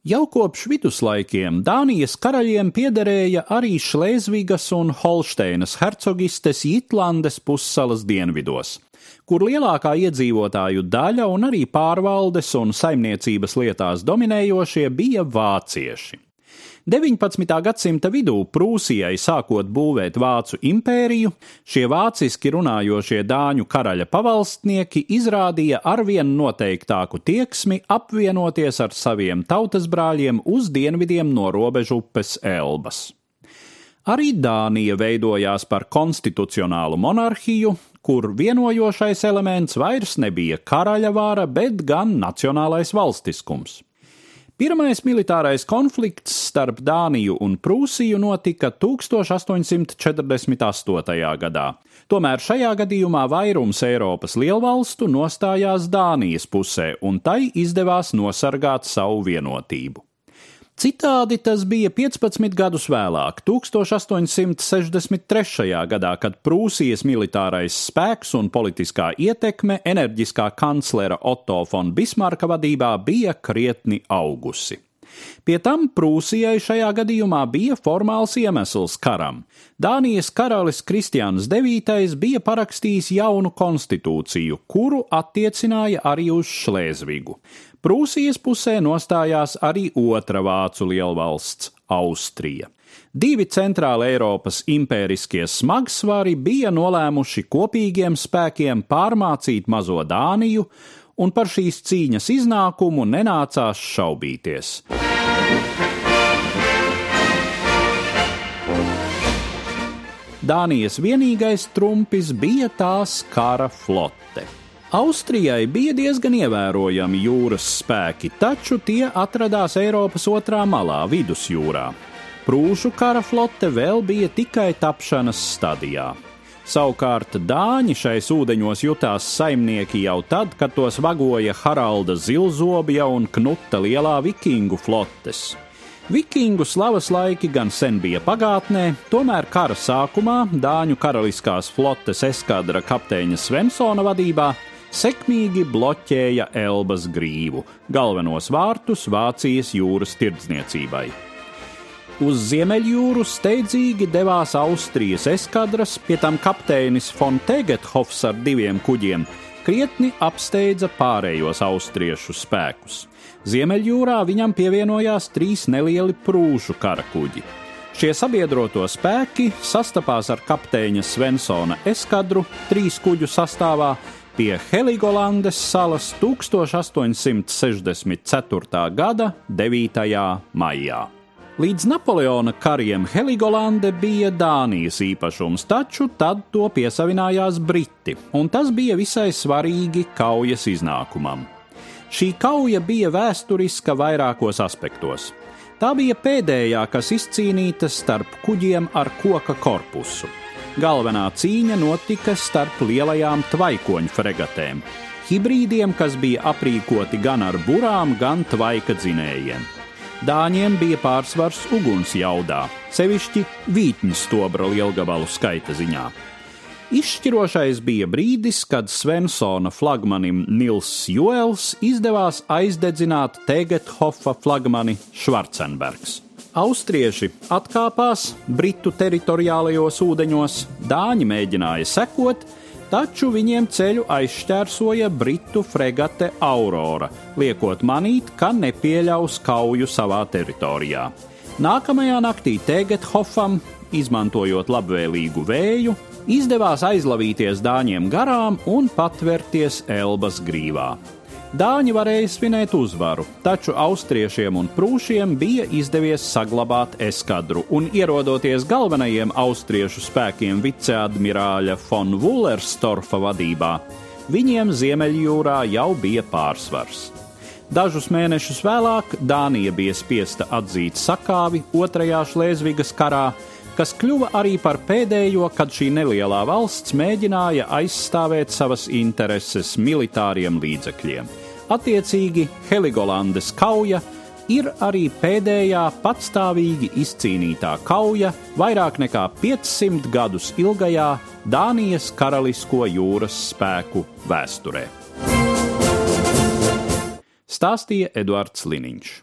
Jau kopš viduslaikiem Dānijas karaļiem piederēja arī Šlēzvigas un Holšteinas hercogistes Jitlandes pussalas dienvidos, kur lielākā iedzīvotāju daļa un arī pārvaldes un saimniecības lietās dominējošie bija vācieši. 19. gadsimta vidū Prūsijai sākot būvēt Vācu impēriju, šie vāciski runājošie dāņu karaļa pavalstnieki izrādīja arvien noteiktāku tieksmi apvienoties ar saviem tautas brāļiem uz dienvidiem no robežu upes Elbas. Arī Dānija veidojās par konstitucionālu monarhiju, kur vienojošais elements vairs nebija karaļa vāra, bet gan nacionālais valstiskums. Pirmais militārais konflikts starp Dāniju un Prūsiju notika 1848. gadā. Tomēr šajā gadījumā vairums Eiropas lielvalstu nostājās Dānijas pusē, un tai izdevās nosargāt savu vienotību. Citādi tas bija 15 gadus vēlāk, 1863. gadā, kad Prūsijas militārais spēks un politiskā ietekme enerģiskā kanclera Otto von Bismarka vadībā bija krietni augusi. Pie tam Prūsijai šajā gadījumā bija formāls iemesls karam. Dānijas karalis Kristians IX bija parakstījis jaunu konstitūciju, kuru attiecināja arī uz Šlēzvigu. Prūsijas pusē nostājās arī otra vācu lielvalsts - Austrija. Divi centrāla Eiropas impēriskie smagsvari bija nolēmuši kopīgiem spēkiem pārmācīt mazo Dāniju, un par šīs cīņas iznākumu nenācās šaubīties. Dānijas vienīgais trumpis bija tās kara flote. Austrijai bija diezgan ievērojami jūras spēki, taču tie atradās Eiropas otrā malā, vidusjūrā. Prūšu kara flote vēl bija tikai tapšanas stadijā. Savukārt Dāņi šais ūdeņos jutās saimnieki jau tad, kad tos vagoja Haralda Zilzobja un Knuta lielā vikingu flotes. Vikingu slavas laiki gan sen bija pagātnē, tomēr kara sākumā Dāņu karaliskās flotes eskadra kapteiņa Svensona vadībā sekmīgi bloķēja Elbas grīvu, galvenos vārtus Vācijas jūras tirdzniecībai. Uz Ziemeļjūru steidzīgi devās Austrijas eskadras, pie tam kapteinis von Tegethofs ar diviem kuģiem krietni apsteidza pārējos austriešu spēkus. Ziemeļjūrā viņam pievienojās trīs nelieli prūžu karakuģi. Šie sabiedroto spēki sastapās ar kapteiņa Svensona eskadru trīs kuģu sastāvā, pie Heligolandes salas 1864. gada 9. maijā. Līdz Napoleona kariem Heligolande bija Dānijas īpašums, taču tad to piesavinājās Briti, un tas bija visai svarīgi kaujas iznākumam. Šī kauja bija vēsturiska vairākos aspektos. Tā bija pēdējā, kas izcīnīta starp kuģiem ar koka korpusu. Galvenā cīņa notika starp lielajām tvaikoņu fregatēm, hibrīdiem, kas bija aprīkoti gan ar burām, gan tvaika dzinējiem. Dāņiem bija pārsvars uguns jaudā, sevišķi vītņu stobra lielgabalu skaita ziņā. Izšķirošais bija brīdis, kad Svensona flagmanim Nils Joels izdevās aizdedzināt Tegethofa flagmani Švarcenbergs. Austrieši atkāpās Britu teritoriālajos ūdeņos, Dāņi mēģināja sekot, taču viņiem ceļu aizšķērsoja Britu fregate Aurora, liekot manīt, ka nepieļaus kauju savā teritorijā. Nākamajā naktī Tegethofam, izmantojot labvēlīgu vēju, izdevās aizlavīties Dāņiem garām un patvērties Elbas grīvā. Dāņi varēja svinēt uzvaru, taču austriešiem un prūšiem bija izdevies saglabāt eskadru, un ierodoties galvenajiem austriešu spēkiem viceadmirāļa von Wullerstorfa vadībā, viņiem Ziemeļjūrā jau bija pārsvars. Dažus mēnešus vēlāk Dānija bija spiesta atzīt sakāvi Otrajā Šlēzvigas karā, kas kļuva arī par pēdējo, kad šī nelielā valsts mēģināja aizstāvēt savas intereses militāriem līdzekļiem. Attiecīgi, Heligolandes kauja ir arī pēdējā patstāvīgi izcīnītā kauja vairāk nekā 500 gadus ilgajā Dānijas karalisko jūras spēku vēsturē. Stāstīja Eduards Liniņš.